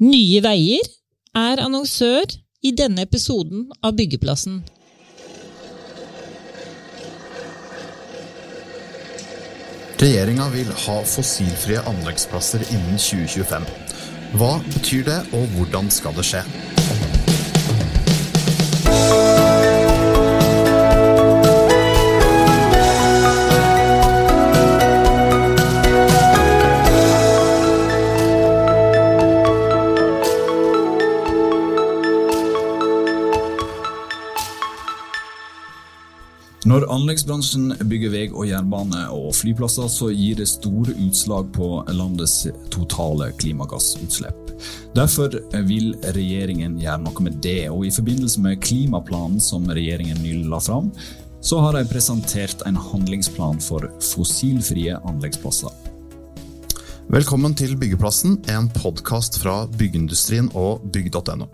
Nye Veier er annonsør i denne episoden av Byggeplassen. Regjeringa vil ha fossilfrie anleggsplasser innen 2025. Hva betyr det, og hvordan skal det skje? Når anleggsbransjen bygger vei og jernbane og flyplasser, så gir det store utslag på landets totale klimagassutslipp. Derfor vil regjeringen gjøre noe med det, og i forbindelse med klimaplanen som regjeringen nylig la fram, så har de presentert en handlingsplan for fossilfrie anleggsplasser. Velkommen til Byggeplassen, en podkast fra byggeindustrien og bygg.no.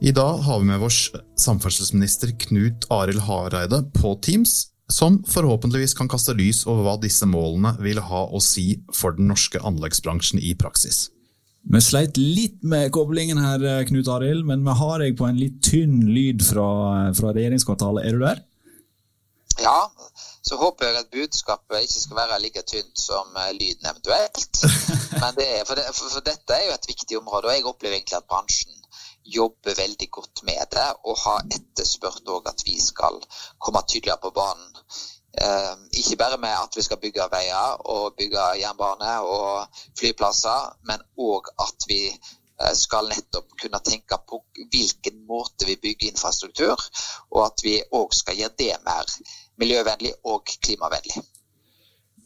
I dag har vi med oss samferdselsminister Knut Arild Hareide på Teams, som forhåpentligvis kan kaste lys over hva disse målene vil ha å si for den norske anleggsbransjen i praksis. Vi sleit litt med koblingen her, Knut Arild, men vi har deg på en litt tynn lyd fra, fra regjeringskvartalet. Er du der? Ja, så håper jeg at budskapet ikke skal være like tynt som lyden eventuelt. Men det er, for, det, for, for, dette er jo et viktig område, og jeg opplever egentlig at bransjen jobber veldig godt med det, og har etterspurt at vi skal komme tydeligere på banen. Eh, ikke bare med at vi skal bygge veier og bygge jernbane og flyplasser, men òg at vi skal nettopp kunne tenke på hvilken måte vi bygger infrastruktur, og at vi òg skal gjøre det mer miljøvennlig og klimavennlig.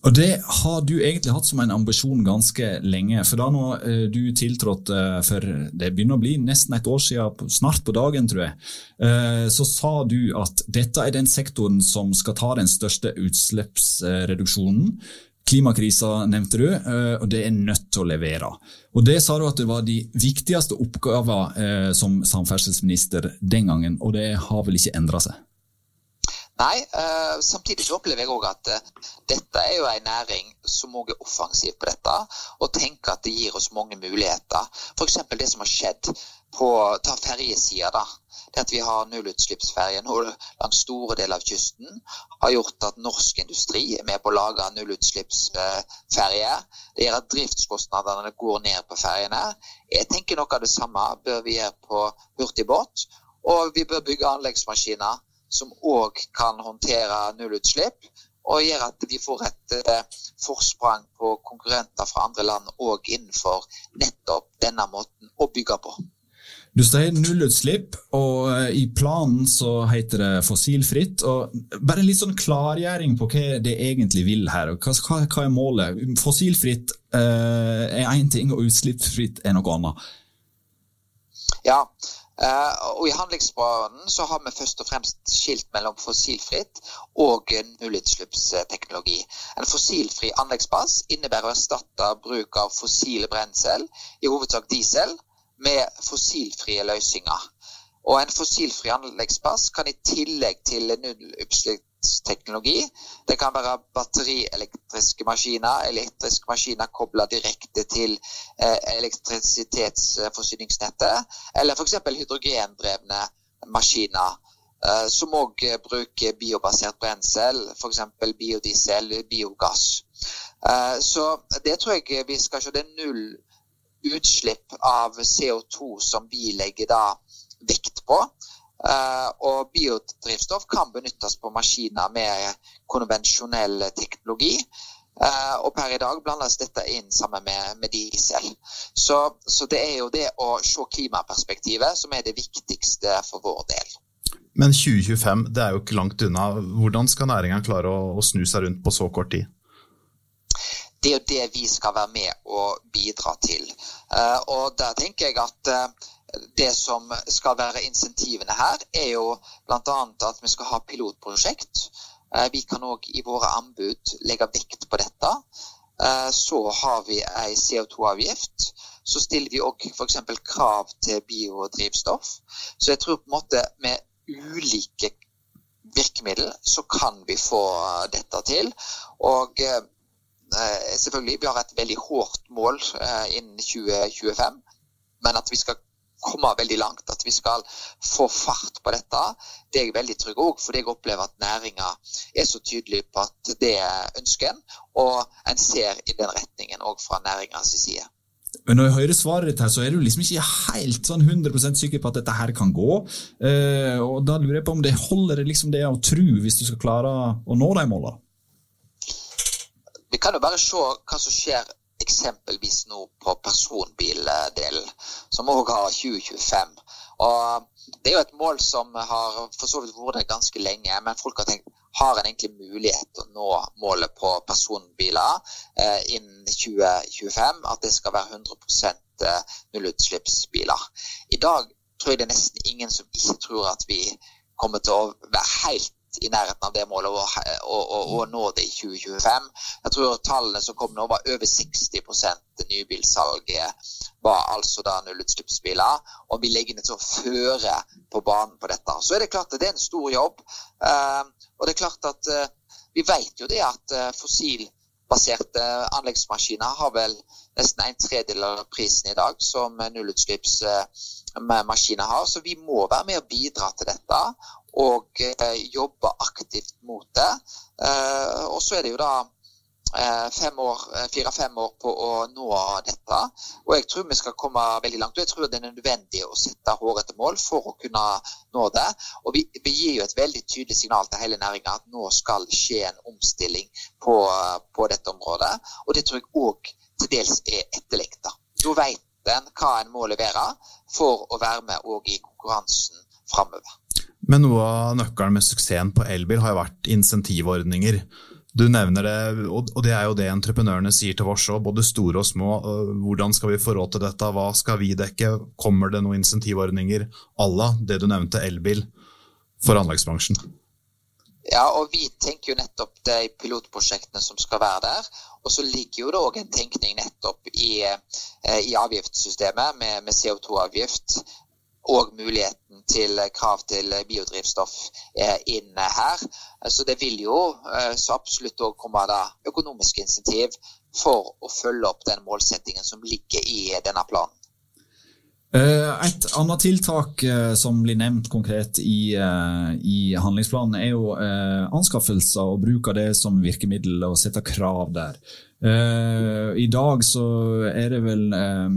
Og Det har du egentlig hatt som en ambisjon ganske lenge. For da når eh, du tiltrådte for det begynner å bli nesten et år siden, snart på dagen, tror jeg, eh, så sa du at dette er den sektoren som skal ta den største utslippsreduksjonen. Klimakrisa nevnte du, eh, og det er nødt til å levere. Og Det sa du at det var de viktigste oppgaver som samferdselsminister den gangen, og det har vel ikke endra seg? Nei, uh, samtidig så opplever jeg òg at uh, dette er jo en næring som òg er offensiv på dette, og tenker at det gir oss mange muligheter. F.eks. det som har skjedd på ta ferjesida. da. Det at vi har nullutslippsferjer nå langs store deler av kysten, har gjort at norsk industri er med på å lage nullutslippsferjer. Det gjør at driftskostnadene går ned på ferjene. Jeg tenker noe av det samme bør vi gjøre på hurtigbåt. Og vi bør bygge anleggsmaskiner som òg kan håndtere nullutslipp, og gjør at de får et eh, forsprang på konkurrenter fra andre land òg innenfor nettopp denne måten å bygge på. Du sier nullutslipp, og eh, i planen så heter det fossilfritt. og Bare en litt sånn klargjøring på hva det egentlig vil her. og Hva, hva er målet? Fossilfritt eh, er én ting, og utslippsfritt er noe annet. Ja, og I handlingsplanen så har vi først og fremst skilt mellom fossilfritt og nullutslippsteknologi. En fossilfri anleggsbas innebærer å erstatte bruk av fossile brensel, i hovedsak diesel, med fossilfrie løsninger. Og En fossilfri anleggsbas kan i tillegg til nullutslipp teknologi. Det kan være batterielektriske maskiner, elektriske maskiner kobla direkte til eh, elektrisitetsforsyningsnettet, eller f.eks. hydrogendrevne maskiner. Eh, som òg bruker biobasert brensel, f.eks. biodiesel, biogass. Eh, så det tror jeg vi skal se. Det er null utslipp av CO2 som vi legger da vekt på. Uh, og biodrivstoff kan benyttes på maskiner med konvensjonell teknologi. Uh, og per i dag blandes dette inn sammen med, med diesel. Så, så, det er jo det å se klimaperspektivet som er det viktigste for vår del. Men 2025 det er jo ikke langt unna. Hvordan skal næringa klare å, å, snu seg rundt på så kort tid? Det er jo det vi skal være med og bidra til. Uh, og der tenker jeg at det som skal være insentivene her, er jo bl.a. at vi skal ha pilotprosjekt. Eh, vi kan òg i våre anbud legge vekt på dette. Eh, så har vi ei CO2-avgift. Så stiller vi òg f.eks. krav til biodrivstoff. Så jeg tror på en måte med ulike virkemidler så kan vi få dette til. Og eh, selvfølgelig, vi har et veldig hårdt mål innen 2025. men at vi skal komme veldig langt, at vi skal få fart på dette, det er jeg veldig trygg òg. Fordi jeg opplever at næringa er så tydelig på at det ønsker en, og en ser i den retningen òg fra næringas side. Men når jeg hører svaret ditt her, så er du liksom ikke helt sånn 100% sikker på at dette her kan gå. Eh, og Da lurer jeg på om det holder liksom det å tro hvis du skal klare å nå de målene? Vi kan jo bare se hva som skjer eksempelvis nå på personbildelen, som òg har 2025. Og Det er jo et mål som har for så vidt vært der ganske lenge, men folk har tenkt har en egentlig mulighet til å nå målet på personbiler eh, innen 2025. At det skal være 100 eh, nullutslippsbiler. I dag tror jeg det er nesten ingen som ikke tror at vi kommer til å være helt i nærheten av det målet og, og, og, og nå det i 2025. Jeg tror tallene som kom nå, var over 60% nybilsalget var altså da nullutslippsbiler. Og vi ligger å føre på banen på dette. Så er det klart at det er en stor jobb. Uh, og det er klart at uh, vi vet jo det at uh, fossilbaserte anleggsmaskiner har vel nesten en tredjedel av prisen i dag som nullutslippsmaskiner har. Så vi må være med og bidra til dette og eh, jobbe aktivt mot det. Eh, og så er det jo da eh, fire-fem år på å nå dette. Og jeg tror vi skal komme veldig langt. Og jeg tror det er nødvendig å sette hårete mål for å kunne nå det. Og vi, vi gir jo et veldig tydelig signal til hele næringa at nå skal skje en omstilling på, på dette området. Og det tror jeg òg til dels er etterlekta. Da vet en hva en må levere for å være med òg i konkurransen framover. Men noe av nøkkelen med suksessen på elbil har jo vært insentivordninger. Du nevner det, og det er jo det entreprenørene sier til oss òg, både store og små. Hvordan skal vi få råd til dette, hva skal vi dekke, kommer det noen insentivordninger à la det du nevnte, elbil, for anleggsbransjen? Ja, og vi tenker jo nettopp de pilotprosjektene som skal være der. Og så ligger jo det òg en tenkning nettopp i, eh, i avgiftssystemet med, med CO2-avgift og muligheten til krav til biodrivstoff inn her. Så det vil jo eh, så absolutt òg komme da økonomiske insentiv for å følge opp den målsettingen som ligger i denne planen. Eh, et annet tiltak eh, som blir nevnt konkret i, i handlingsplanen, er jo anskaffelser og bruk av det som virkemiddel og sette krav der. Uh, I dag så er det vel um,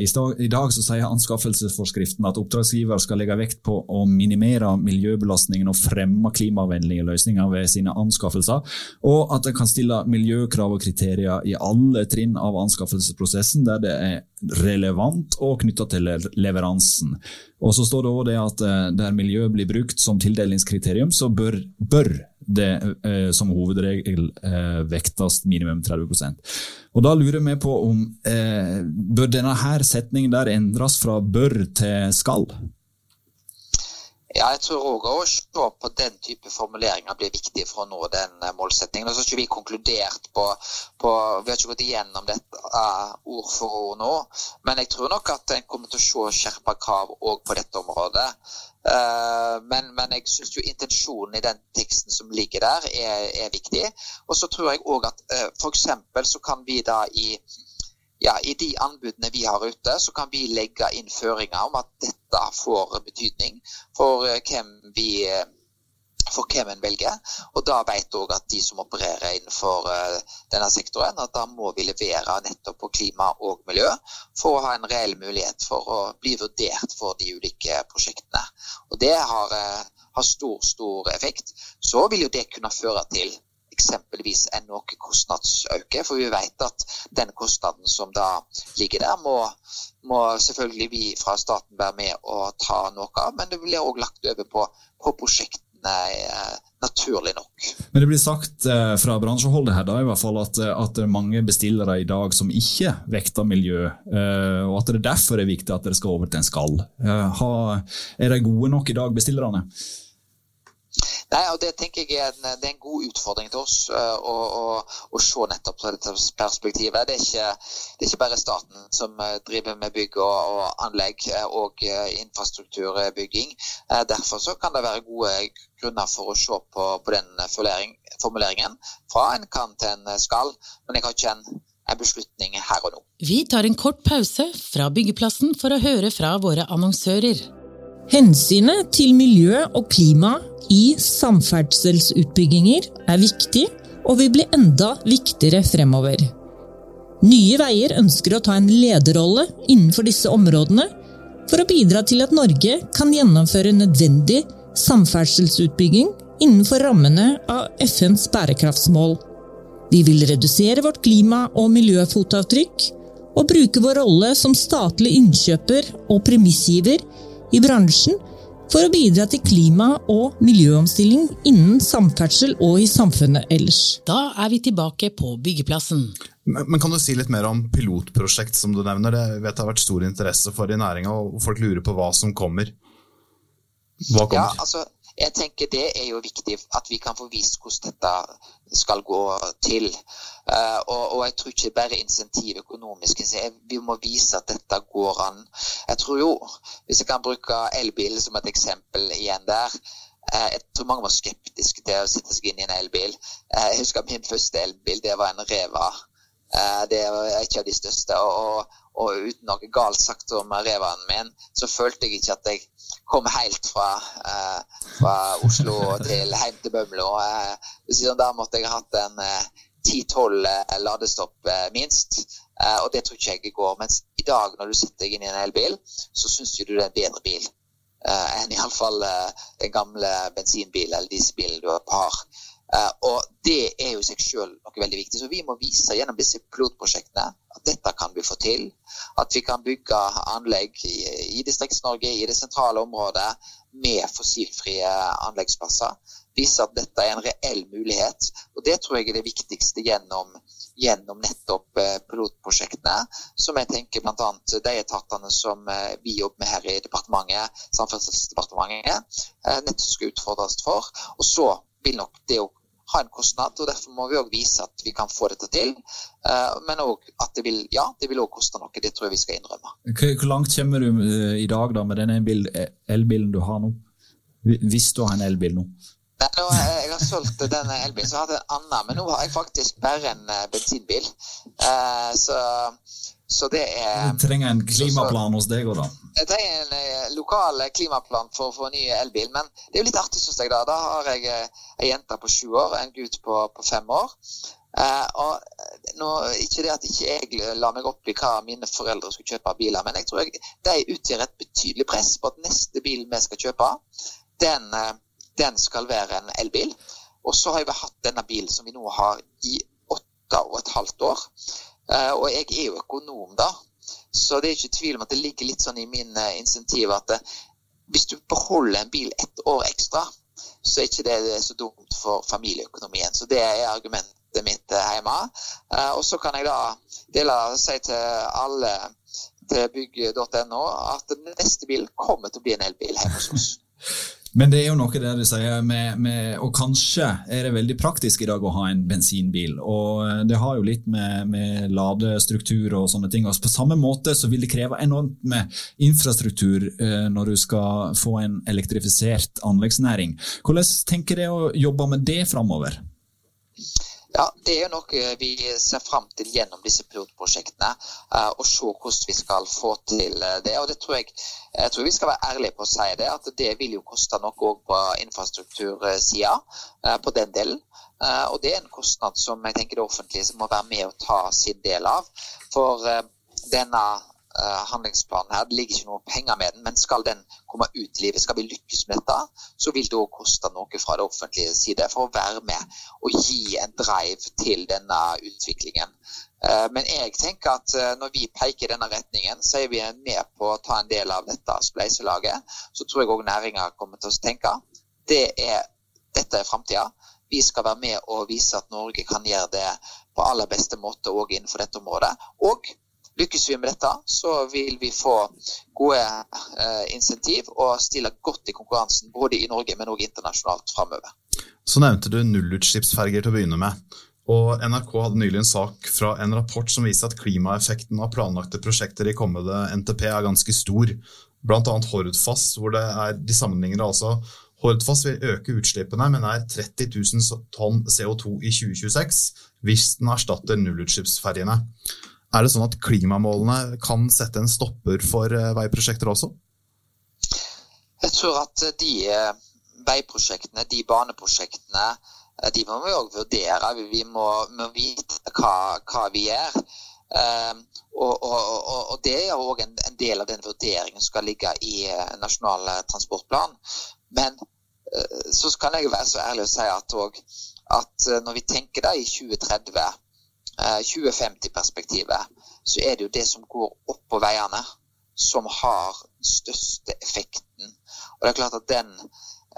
i, stag, i, dag så sier anskaffelsesforskriften at oppdragsgiver skal legge vekt på å minimere miljøbelastningen og fremme klimavennlige løsninger ved sine anskaffelser, og at en kan stille miljøkrav og kriterier i alle trinn av anskaffelsesprosessen der det er relevant og knytta til leveransen. Og så står det også det at uh, der miljø blir brukt som tildelingskriterium, så bør, bør det eh, som hovedregel eh, vektes minimum 30% Og Da lurer vi på om eh, bør denne her setningen der endres fra bør til skal? Ja, jeg tror òg å se på den type formuleringer blir viktig for å nå den eh, målsettingen. Og så har ikke vi konkludert på, på, Vi har ikke gått igjennom dette uh, ord for ord nå. Men jeg tror nok at en kommer til å se skjerpa krav òg på dette området. Uh, men, men, jeg syns jo intensjonen i den teksten som ligger der, er, er viktig. Og så tror jeg òg at f.eks. så kan vi da i ja, i de anbudene vi har ute, så kan vi legge inn føringer om at dette får betydning for eh, hvem vi eh, for hvem en velger. Og da vet òg at de som opererer innenfor uh, denne sektoren, at da må vi levere nettopp på klima og miljø for å ha en reell mulighet for å bli vurdert for de ulike prosjektene. Og det har, har stor, stor effekt. Så vil jo det kunne føre til eksempelvis en noe kostnadsøke. For vi vet at den kostnaden som da ligger der, må, må selvfølgelig vi fra staten være med og ta noe av. Men det blir òg lagt over på, på prosjektene eh, naturlig nok. Men det blir sagt eh, fra bransjeholdet her da, i hvert fall at, eh, at det er mange bestillere i dag som ikke vekter miljø, og at det derfor er viktig at dere skal over til en skall. Er de gode nok i dag, bestillerne? Nei, og Det tenker jeg er en, er en god utfordring til oss uh, å, se nettopp fra dette perspektivet. Det er, ikke, det er ikke bare staten som uh, driver med bygg og, og anlegg uh, og infrastrukturbygging. derfor så kan det være gode grunner for å se på, på den formuleringen fra en kan til en skal. Men jeg har ikke en en beslutning her og nå. Vi tar en kort pause fra byggeplassen for å høre fra våre annonsører. Hensynet til miljø og klima i samferdselsutbygginger er viktig og vil bli enda viktigere fremover. Nye Veier ønsker å ta en lederrolle innenfor disse områdene for å bidra til at Norge kan gjennomføre nødvendig samferdselsutbygging innenfor rammene av FNs bærekraftsmål. Vi vil redusere vårt klima- og miljøfotavtrykk og bruke vår rolle som statlig innkjøper og premissgiver i bransjen for å bidra til klima- og miljøomstilling innen samferdsel og i samfunnet ellers. Da er vi tilbake på byggeplassen. Men kan du si litt mer om pilotprosjekt som du nevner? Det vet det har vært stor interesse for i næringa, og folk lurer på hva som kommer. Hva Ja, altså, jeg tenker Det er jo viktig at vi kan få vist hvordan dette skal gå til. Eh, og, og jeg tror ikke bare insentiv økonomisk. Vi må vise at dette går an. Jeg tror jo, hvis jeg kan bruke elbil som et eksempel igjen der eh, Jeg tror mange var skeptiske til å sette seg inn i en elbil. Eh, Jeg husker min første elbil. Det var en Reva. Det var ikke av de største. Og, og, uten noe galt sagt om Revaen min, så følte jeg ikke at jeg kom helt fra, eh, fra Oslo til hjem til Bømlo. Eh, siden der måtte jeg ha hatt en eh, 10-12 eh, ladestopp eh, minst. Eh, og det tror ikke jeg går. Mens i dag, når du setter deg inn i en elbil, så syns du det er en bedre bil enn iallfall eh, den gamle bensinbilen eller dieselbilen du har. Eh, og det er jo i seg sjøl noe veldig viktig. Så vi må vise gjennom disse pilotprosjektene at dette kan vi få til. At vi kan bygge anlegg i, Distrikts-Norge, i det sentrale området, med fossilfrie anleggsplasser. Vise at dette er en reell mulighet. Og det tror jeg er det viktigste gjennom, gjennom nettopp eh, pilotprosjektene. Som jeg tenker bl.a. de etatene som eh, vi jobber med her i departementet, Samferdselsdepartementet, eh, nettopp skal utfordres for. Og så vil nok det å ha en kostnad, og derfor må vi òg vise at vi kan få dette til. Eh, men òg at det vil, ja, det vil også koste noe. Det tror jeg vi skal innrømme. Hvor langt kommer du eh, i dag da med den elbilen du har nå? Hvis du har en elbil nå? Nei, nå, eh, jeg har solgt denne elbilen, så jeg hadde en annen. Men nå har jeg faktisk bare en eh, bensinbil. Eh, så, så det er Du trenger en klimaplan hos deg òg, da. Jeg trenger en eh, lokal klimaplan for å få ny elbil, men det er jo litt artig, syns jeg. Da Da har jeg eh, ei jente på sju år en gutt på, på fem år. Eh, og nå, Ikke det at ikke jeg la meg opp i hva mine foreldre skulle kjøpe av biler, men jeg tror jeg, de utgjør et betydelig press på at neste bil vi skal kjøpe, den, eh, den skal være en elbil. Og så har vi hatt denne bilen som vi nå har i åtte og et halvt år. Eh, og jeg er jo økonom, da. Så det er ikke tvil om at det ligger litt sånn i min eh, insentiv at eh, hvis du beholder en bil ett år ekstra, så er ikke det så dumt for familieøkonomien. Så det er argumentet mitt hjemme. Og så kan jeg da dele si til alle til bygg.no at neste bil kommer til å bli en elbil hjemme hos oss. Men det er jo noe der du sier, med, med, og kanskje er det veldig praktisk i dag å ha en bensinbil. Og eh, det har jo litt med, med ladestruktur og sånne ting. Og på samme måte så vil det kreve enormt med infrastruktur eh, når du skal få en elektrifisert anleggsnæring. Hvordan tenker du å jobbe med det framover? Ja, Det er noe vi ser fram til gjennom disse pilotprosjektene. Uh, og se hvordan vi skal få til eh, det. og det tror jeg, jeg tror vi skal være ærlige på å si det, at det vil jo koste noe òg på infrastruktursida. Uh, på den delen. Uh, og det er en kostnad som jeg tenker det offentlige må være med å ta sin del av. For denne handlingsplanen her. Det ligger ikke noe penger med den, men skal den komme ut i livet, skal vi lykkes med dette, så vil det òg koste noe fra det offentlige side for å være med og gi en drive til denne utviklingen. Uh, men jeg tenker at uh, når vi peker i denne retningen, så er vi med på å ta en del av dette spleiselaget. Så tror jeg òg næringa kommer til å tenke det er, dette er framtida. Vi skal være med og vise at Norge kan gjøre det på aller beste måte òg innenfor dette området. Og Lykkes vi med dette, så vil vi få gode eh, insentiv og stille godt i konkurransen både i Norge, men òg internasjonalt framover. Så nevnte du nullutslippsferger til å begynne med. Og NRK hadde nylig en sak fra en rapport som viser at klimaeffekten av planlagte prosjekter i kommende NTP er ganske stor. Annet Hordfast, hvor det er, de sammenligner altså Hordfast vil øke utslippene med nær 30 000 tonn CO2 i 2026 hvis den erstatter nullutslippsferjene. Er det sånn at klimamålene kan sette en stopper for eh, veiprosjekter også? Jeg tror at de eh, veiprosjektene, de baneprosjektene, eh, de må vi òg vurdere. Vi må, må vite hva, hva, vi gjør. Og, og, og, og, Det er òg en, del av den vurderingen som skal ligge i Nasjonal transportplan. Men så kan jeg være så ærlig å si at, også, at når vi tenker da i 2030 2050-perspektivet, eh, så er det jo det som går opp på veiene, som har den største effekten. Og det er klart at den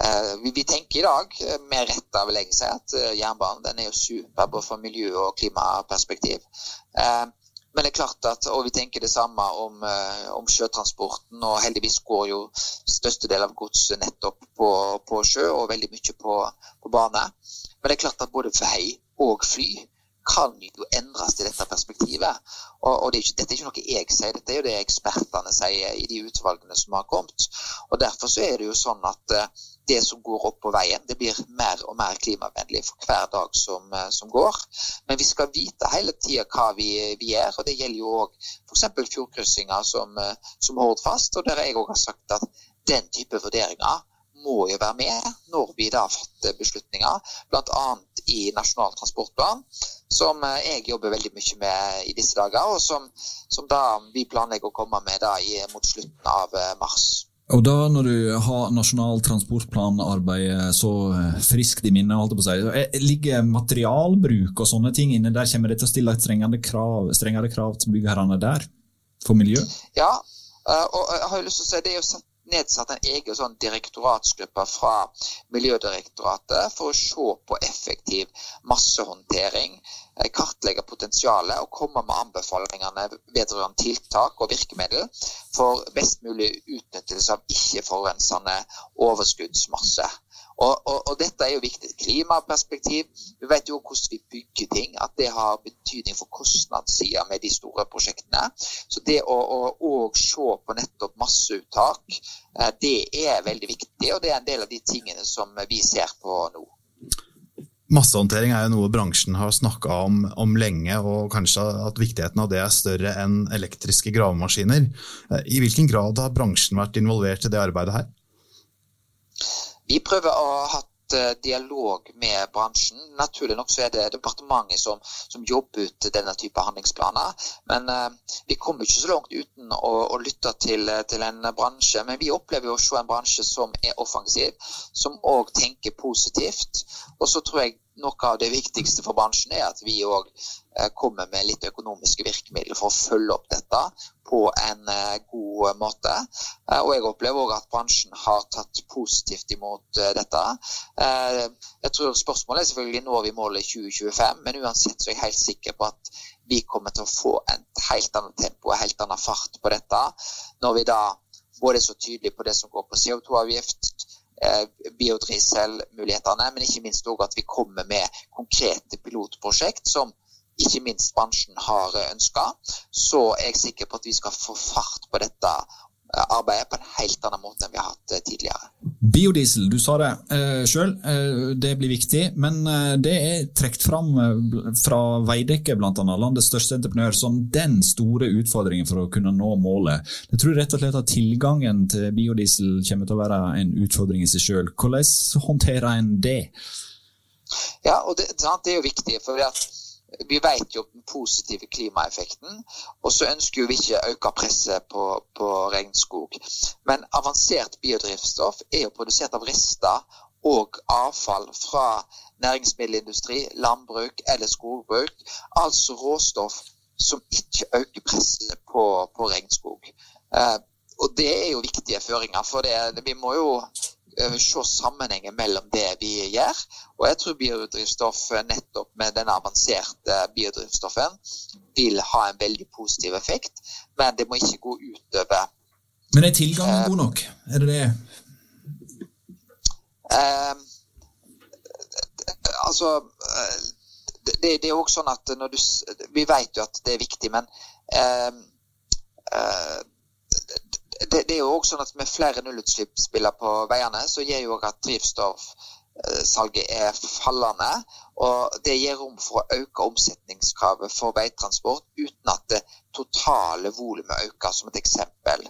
eh, vi, tenker i dag, eh, med rette vil jeg si, at jernbanen den er jo super både fra miljø- og klimaperspektiv. Men det er klart at, og vi tenker det samme om, om sjøtransporten. og Heldigvis går jo største del av godset nettopp på, på, sjø, og veldig mye på, på bane. Men det er klart at både vei og fly kan jo endres i dette perspektivet. Og, og det er ikke, Dette er ikke noe jeg sier, dette er jo det ekspertene sier i de utvalgene som har kommet. Og Derfor så er det jo sånn at uh, det som går opp på veien, det blir mer og mer klimavennlig for hver dag som, uh, som går. Men vi skal vite hele tida hva vi, vi, gjør, og det gjelder jo òg f.eks. fjordkryssinger som, uh, som Hordfast. Og der jeg òg har sagt at den type vurderinger må jo være med når vi da fatter beslutninger, bl.a. i Nasjonal transportplan, som eh, jeg jobber veldig mye med i disse dager, og som, som da vi planlegger å komme med da i, mot slutten av eh, mars. Og da når du har Nasjonal transportplanarbeid så eh, friskt i minnet, holdt på å si, ligger materialbruk og sånne ting inne der? Kommer det til å stille strengere krav, strengere krav til byggherrene der, for miljø? Ja, og jeg har jo lyst til å si det er jo satt nedsatt en egen sånn direktoratsgruppe fra Miljødirektoratet for å se på effektiv massehåndtering, eh, kartlegge potensialet og komme med anbefalingene vedrørende tiltak og virkemiddel for best mulig utnyttelse av ikke-forurensende overskuddsmasse. Og, og, og, dette er jo viktig klimaperspektiv. Vi vet jo hvordan vi bygger ting, at det har betydning for kostnadssida med de store prosjektene. Så det å, å, se på nettopp masseuttak, eh, det er veldig viktig. Og det er en del av de tingene som vi ser på nå. Massehåndtering er jo noe bransjen har snakka om, om, lenge, og kanskje at viktigheten av det er større enn elektriske gravemaskiner. Eh, I hvilken grad har bransjen vært involvert i det arbeidet her? Vi prøver å ha eh, dialog med bransjen. Naturlig nok så er det departementet som, som jobber ut denne type handlingsplaner. Men uh, vi kommer ikke så langt uten å, å lytte til, til, en bransje. Men vi opplever å se en bransje som er offensiv, som òg tenker positivt. Og så tror jeg noe av det viktigste for bransjen er at vi òg eh, kommer med litt økonomiske virkemidler for å følge opp dette på en eh, god måte. Eh, og jeg opplever òg at bransjen har tatt positivt imot dette. Jeg tror Spørsmålet er selvfølgelig når vi måler 2025, men uansett så er jeg helt sikker på at vi kommer til å få et helt annet tempo og helt annen fart på dette. Når vi da både er så tydelige på det som går på CO2-avgift, biodrieselmulighetene, men ikke minst òg at vi kommer med konkrete pilotprosjekt som ikke minst bransjen har ønska, så er jeg sikker på at vi skal få fart på dette eh, arbeidet på en helt annen måte enn vi har hatt eh, tidligere. Biodiesel, du sa det eh, sjøl, eh, det blir viktig. Men eh, det er trukket fram eh, fra Veidekke, bl.a., landets største entreprenør, som den store utfordringen for å kunne nå målet. Jeg tror rett og slett at tilgangen til biodiesel kommer til å være en utfordring i seg sjøl. Hvordan håndterer en det? Ja, og det, det er jo viktig. for at vi vet jo den positive klimaeffekten, og så ønsker vi ikke å øke presset på, på, regnskog. Men avansert biodrivstoff er jo produsert av rester og avfall fra næringsmiddelindustri, landbruk eller skogbruk. Altså råstoff som ikke øker presset på, på regnskog. Eh, og det er jo viktige føringer, for det, vi må jo se sammenhengen mellom det vi gjør. Og jeg tror biodrivstoff nettopp med den avanserte biodrivstoffen vil ha en veldig positiv effekt, men det må ikke gå utover Men er tilgangen god nok? Er det det? Uh, altså det, det, er også sånn at når du Vi vet jo at det er viktig, men uh, det, det, er jo også sånn at Med flere nullutslippsbiler på veiene, så gjør jo at drivstoffsalget er fallende. og Det gir rom for å øke omsetningskravet for veitransport uten at det totale volumet øker, som et eksempel.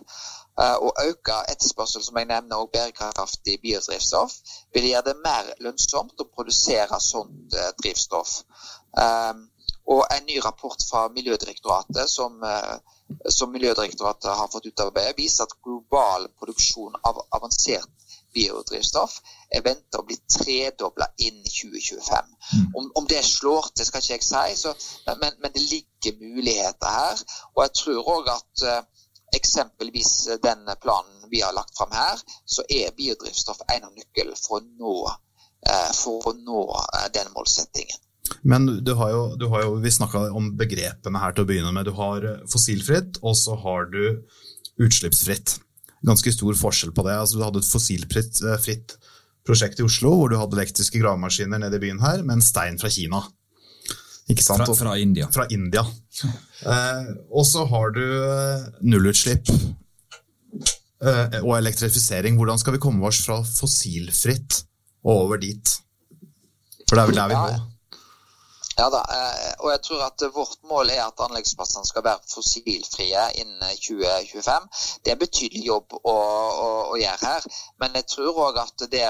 Eh, å øke etterspørsel, som jeg nevner, og bærekraftig biodrivstoff, vil gjøre det mer lønnsomt å produsere sånt eh, drivstoff. Um, og en ny rapport fra Miljødirektoratet som, eh, som Miljødirektoratet har fått utarbeidet, viser at global produksjon av avansert biodrivstoff er ventet å bli tredobla innen 2025. Mm. Om, om, det slår til, skal ikke jeg si, så, men, men, det ligger muligheter her. Og jeg tror òg at uh, eksempelvis den planen vi har lagt fram her, så er biodrivstoff en av nøkkelen for å nå, uh, for å nå uh, den målsettingen. Men du har jo, du har jo vi snakka om begrepene her til å begynne med. Du har eh, fossilfritt, og så har du utslippsfritt. Ganske stor forskjell på det. Altså, du hadde et fossilfritt eh, prosjekt i Oslo hvor du hadde elektriske gravemaskiner nede i byen her, med en stein fra Kina. Fra, fra, India. Fra India. Eh, og så har du eh, nullutslipp eh, og elektrifisering. Hvordan skal vi komme oss fra fossilfritt og over dit? For det er vel der vi må. Ja da, eh, og jeg tror at vårt mål er at anleggsplassene skal være fossilfrie innen 2025. Det er en betydelig jobb å, å, å gjøre her. Men jeg tror òg at det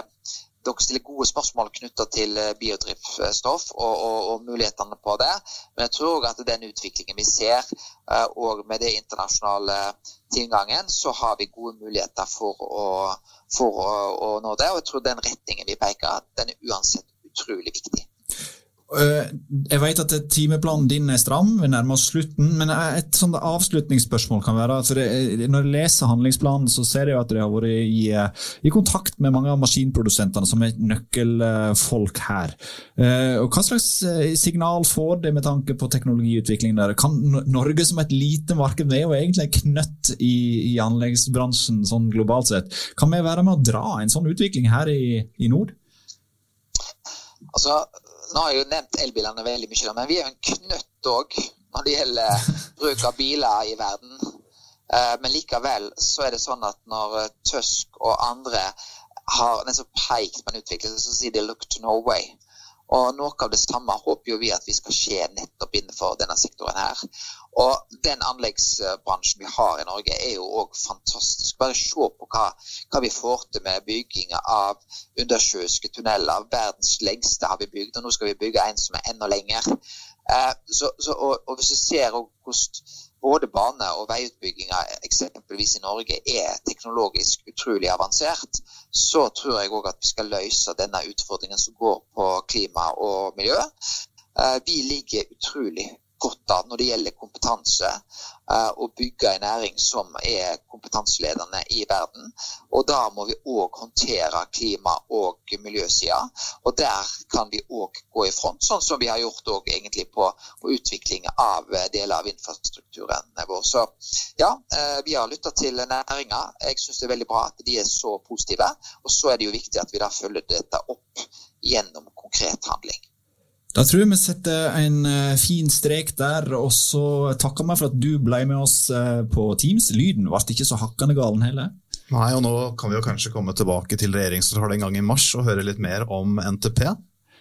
dere stiller gode spørsmål knytta til biodrivstoff og, og, og, mulighetene på det. Men jeg tror òg at den utviklingen vi ser, eh, og med det internasjonale tilgangen, så har vi gode muligheter for å, for å, å nå det. Og jeg tror den retningen vi peker, den er uansett utrolig viktig. Eh, jeg vet at timeplanen din er stram, vi nærmer oss slutten. Men et sånt avslutningsspørsmål kan være for Når jeg leser handlingsplanen, så ser jeg at dere har vært i, eh, i, kontakt med mange av maskinprodusentene som er nøkkelfolk her. Eh, og Hva slags signal får det med tanke på teknologiutvikling der? Kan Norge som et lite marked, vi er jo egentlig knøtt i, i anleggsbransjen sånn globalt sett, kan vi være med å dra en sånn utvikling her i, i nord? Altså, nå har jeg jo nevnt elbilene veldig mye, men vi er jo en knøtt òg når det gjelder bruk av biler i verden. Eh, men likevel så er det sånn at når Tusk og andre har nesten pekt på en utvikling, så sier de 'look to Norway'. Og Noe av det samme håper jo vi at vi skal skje nettopp innenfor denne sektoren. her. Og Den anleggsbransjen vi har i Norge er jo òg fantastisk. Bare se på hva, hva, vi får til med bygging av undersjøiske tunneler. Verdens lengste har vi bygd, og nå skal vi bygge en som er enda lenger. Eh, så, så, og, og, Hvis du ser hvordan både bane- og veiutbygginga eksempelvis i Norge er teknologisk utrolig avansert, så tror jeg òg at vi skal løse denne utfordringen som går på klima og miljø. Eh, vi ligger utrolig godt av når det gjelder kompetanse. Og bygge en næring som er kompetanseledende i verden. Og da må vi òg håndtere klima- og miljøsida. Og der kan vi òg gå i front, sånn som vi har gjort egentlig på, på, utvikling av eh, deler av infrastrukturen vår. Så ja, uh, vi har lytta til næringa. Jeg syns det er veldig bra at de er så positive. Og så er det jo viktig at vi da følger dette opp gjennom konkret handling. Da tror jeg vi setter en uh, fin strek der, og så takker vi for at du ble med oss uh, på Teams. Lyden ble ikke så hakkende galen heller. Nei, og nå kan vi jo kanskje komme tilbake til regjeringskvartalet en gang i mars og høre litt mer om NTP.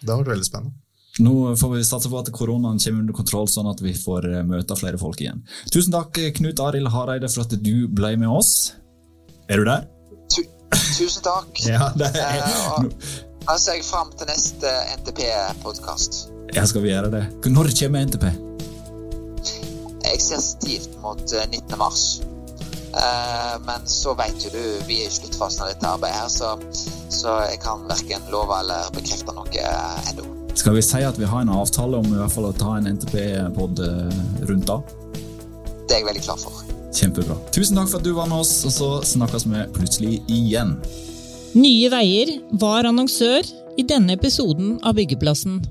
Det har vært veldig spennende. Nå får vi satse på at koronaen kommer under kontroll, sånn at vi får uh, møte flere folk igjen. Tusen takk, Knut Arild Hareide, for at du ble med oss. Er du der? Tusen takk. ja, det er... Da ser jeg fram til neste NTP-podkast. Ja, skal vi gjøre det? Når kommer NTP? Jeg ser stivt mot 19. Eh, mars. Uh, men så vet jo du, vi er i sluttfasen av dette arbeidet her, så, så jeg kan verken love eller bekrefte noe uh, ennå. Skal vi si at vi har en avtale om i hvert fall å ta en NTP-pod rundt da? Det er jeg veldig klar for. Kjempebra. Tusen takk for at du var med oss, og så snakkes vi plutselig igjen. Nye Veier var annonsør i denne episoden av Byggeplassen.